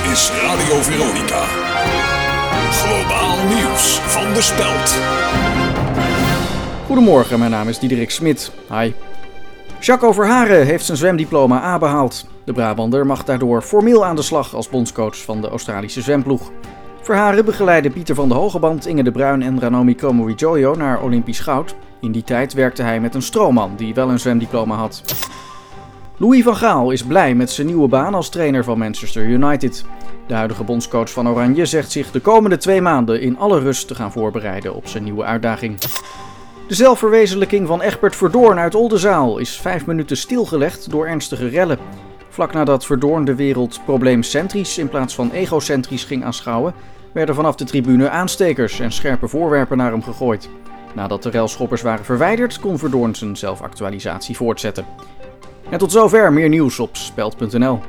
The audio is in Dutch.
is Radio Veronica. Globaal nieuws van de Speld. Goedemorgen, mijn naam is Diederik Smit. Hi. Jacques Verharen heeft zijn zwemdiploma A behaald. De Brabander mag daardoor formeel aan de slag als bondscoach van de Australische zwemploeg. Verharen begeleidde Pieter van de Hogeband, Inge de Bruin en Ranomi Kromowidjojo naar Olympisch goud. In die tijd werkte hij met een stroomman die wel een zwemdiploma had. Louis van Gaal is blij met zijn nieuwe baan als trainer van Manchester United. De huidige bondscoach van Oranje zegt zich de komende twee maanden in alle rust te gaan voorbereiden op zijn nieuwe uitdaging. De zelfverwezenlijking van Egbert Verdoorn uit Oldenzaal is vijf minuten stilgelegd door ernstige rellen. Vlak nadat Verdoorn de wereld probleemcentrisch in plaats van egocentrisch ging aanschouwen, werden vanaf de tribune aanstekers en scherpe voorwerpen naar hem gegooid. Nadat de relschoppers waren verwijderd, kon Verdoorn zijn zelfactualisatie voortzetten. En tot zover meer nieuws op speld.nl.